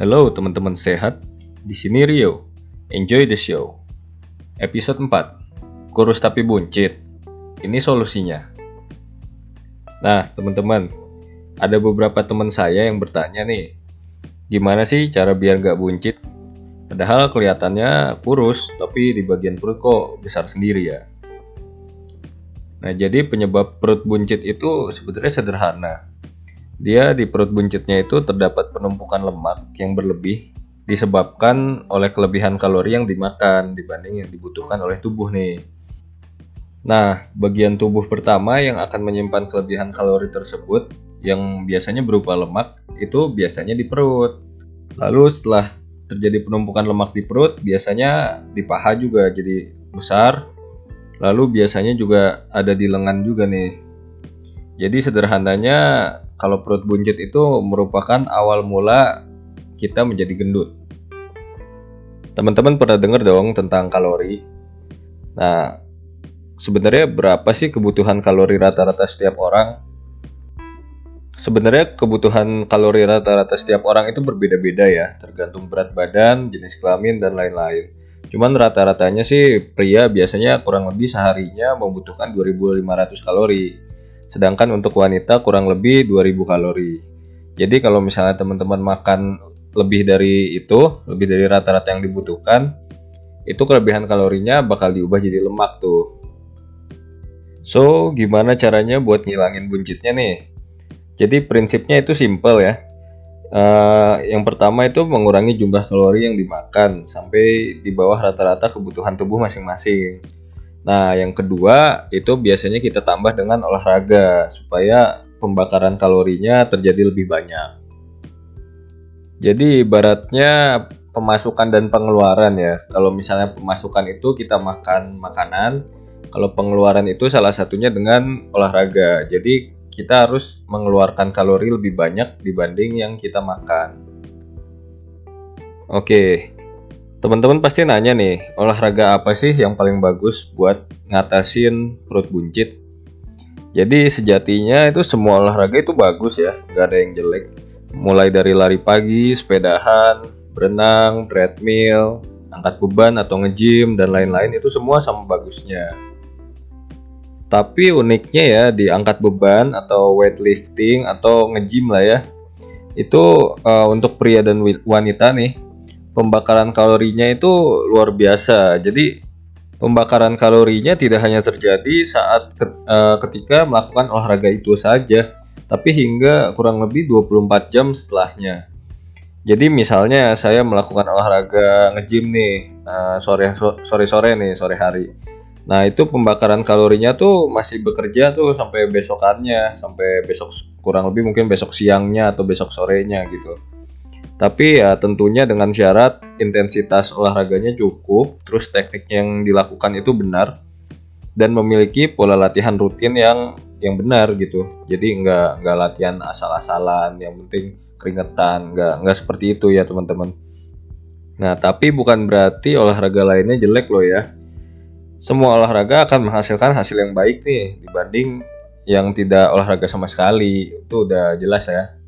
Halo teman-teman sehat, di sini Rio. Enjoy the show. Episode 4. Kurus tapi buncit. Ini solusinya. Nah, teman-teman, ada beberapa teman saya yang bertanya nih, gimana sih cara biar gak buncit? Padahal kelihatannya kurus, tapi di bagian perut kok besar sendiri ya. Nah, jadi penyebab perut buncit itu sebetulnya sederhana. Dia di perut buncitnya itu terdapat penumpukan lemak yang berlebih disebabkan oleh kelebihan kalori yang dimakan dibanding yang dibutuhkan oleh tubuh nih. Nah, bagian tubuh pertama yang akan menyimpan kelebihan kalori tersebut yang biasanya berupa lemak itu biasanya di perut. Lalu setelah terjadi penumpukan lemak di perut, biasanya di paha juga jadi besar. Lalu biasanya juga ada di lengan juga nih. Jadi sederhananya kalau perut buncit itu merupakan awal mula kita menjadi gendut. Teman-teman pernah dengar dong tentang kalori? Nah, sebenarnya berapa sih kebutuhan kalori rata-rata setiap orang? Sebenarnya kebutuhan kalori rata-rata setiap orang itu berbeda-beda ya, tergantung berat badan, jenis kelamin, dan lain-lain. Cuman rata-ratanya sih pria biasanya kurang lebih seharinya membutuhkan 2500 kalori Sedangkan untuk wanita kurang lebih 2000 kalori. Jadi kalau misalnya teman-teman makan lebih dari itu, lebih dari rata-rata yang dibutuhkan, itu kelebihan kalorinya bakal diubah jadi lemak tuh. So, gimana caranya buat ngilangin buncitnya nih? Jadi prinsipnya itu simple ya. Uh, yang pertama itu mengurangi jumlah kalori yang dimakan sampai di bawah rata-rata kebutuhan tubuh masing-masing. Nah, yang kedua itu biasanya kita tambah dengan olahraga supaya pembakaran kalorinya terjadi lebih banyak. Jadi ibaratnya pemasukan dan pengeluaran ya. Kalau misalnya pemasukan itu kita makan makanan, kalau pengeluaran itu salah satunya dengan olahraga. Jadi kita harus mengeluarkan kalori lebih banyak dibanding yang kita makan. Oke, Teman-teman pasti nanya nih, olahraga apa sih yang paling bagus buat ngatasin perut buncit? Jadi sejatinya itu semua olahraga itu bagus ya, nggak ada yang jelek. Mulai dari lari pagi, sepedahan, berenang, treadmill, angkat beban atau nge-gym dan lain-lain itu semua sama bagusnya. Tapi uniknya ya di angkat beban atau weightlifting atau nge-gym lah ya. Itu uh, untuk pria dan wanita nih pembakaran kalorinya itu luar biasa. Jadi pembakaran kalorinya tidak hanya terjadi saat uh, ketika melakukan olahraga itu saja, tapi hingga kurang lebih 24 jam setelahnya. Jadi misalnya saya melakukan olahraga nge-gym nih uh, sore sore sore nih sore hari. Nah itu pembakaran kalorinya tuh masih bekerja tuh sampai besokannya, sampai besok kurang lebih mungkin besok siangnya atau besok sorenya gitu. Tapi ya tentunya dengan syarat intensitas olahraganya cukup, terus teknik yang dilakukan itu benar dan memiliki pola latihan rutin yang yang benar gitu. Jadi nggak nggak latihan asal-asalan, yang penting keringetan, nggak nggak seperti itu ya teman-teman. Nah tapi bukan berarti olahraga lainnya jelek loh ya. Semua olahraga akan menghasilkan hasil yang baik nih dibanding yang tidak olahraga sama sekali. Itu udah jelas ya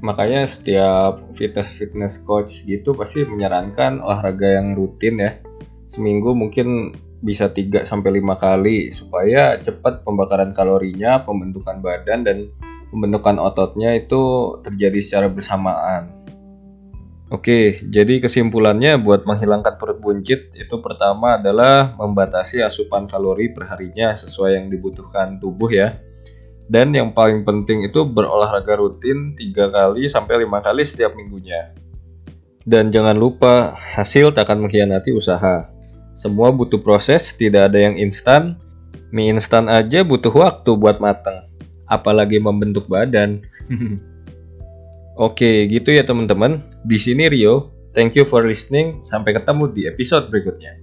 makanya setiap fitness fitness coach gitu pasti menyarankan olahraga yang rutin ya seminggu mungkin bisa 3 sampai 5 kali supaya cepat pembakaran kalorinya, pembentukan badan dan pembentukan ototnya itu terjadi secara bersamaan. Oke, jadi kesimpulannya buat menghilangkan perut buncit itu pertama adalah membatasi asupan kalori perharinya sesuai yang dibutuhkan tubuh ya. Dan yang paling penting itu berolahraga rutin 3 kali sampai 5 kali setiap minggunya. Dan jangan lupa, hasil tak akan mengkhianati usaha. Semua butuh proses, tidak ada yang instan. Mie instan aja butuh waktu buat matang. Apalagi membentuk badan. Oke, gitu ya teman-teman. Di sini Rio. Thank you for listening. Sampai ketemu di episode berikutnya.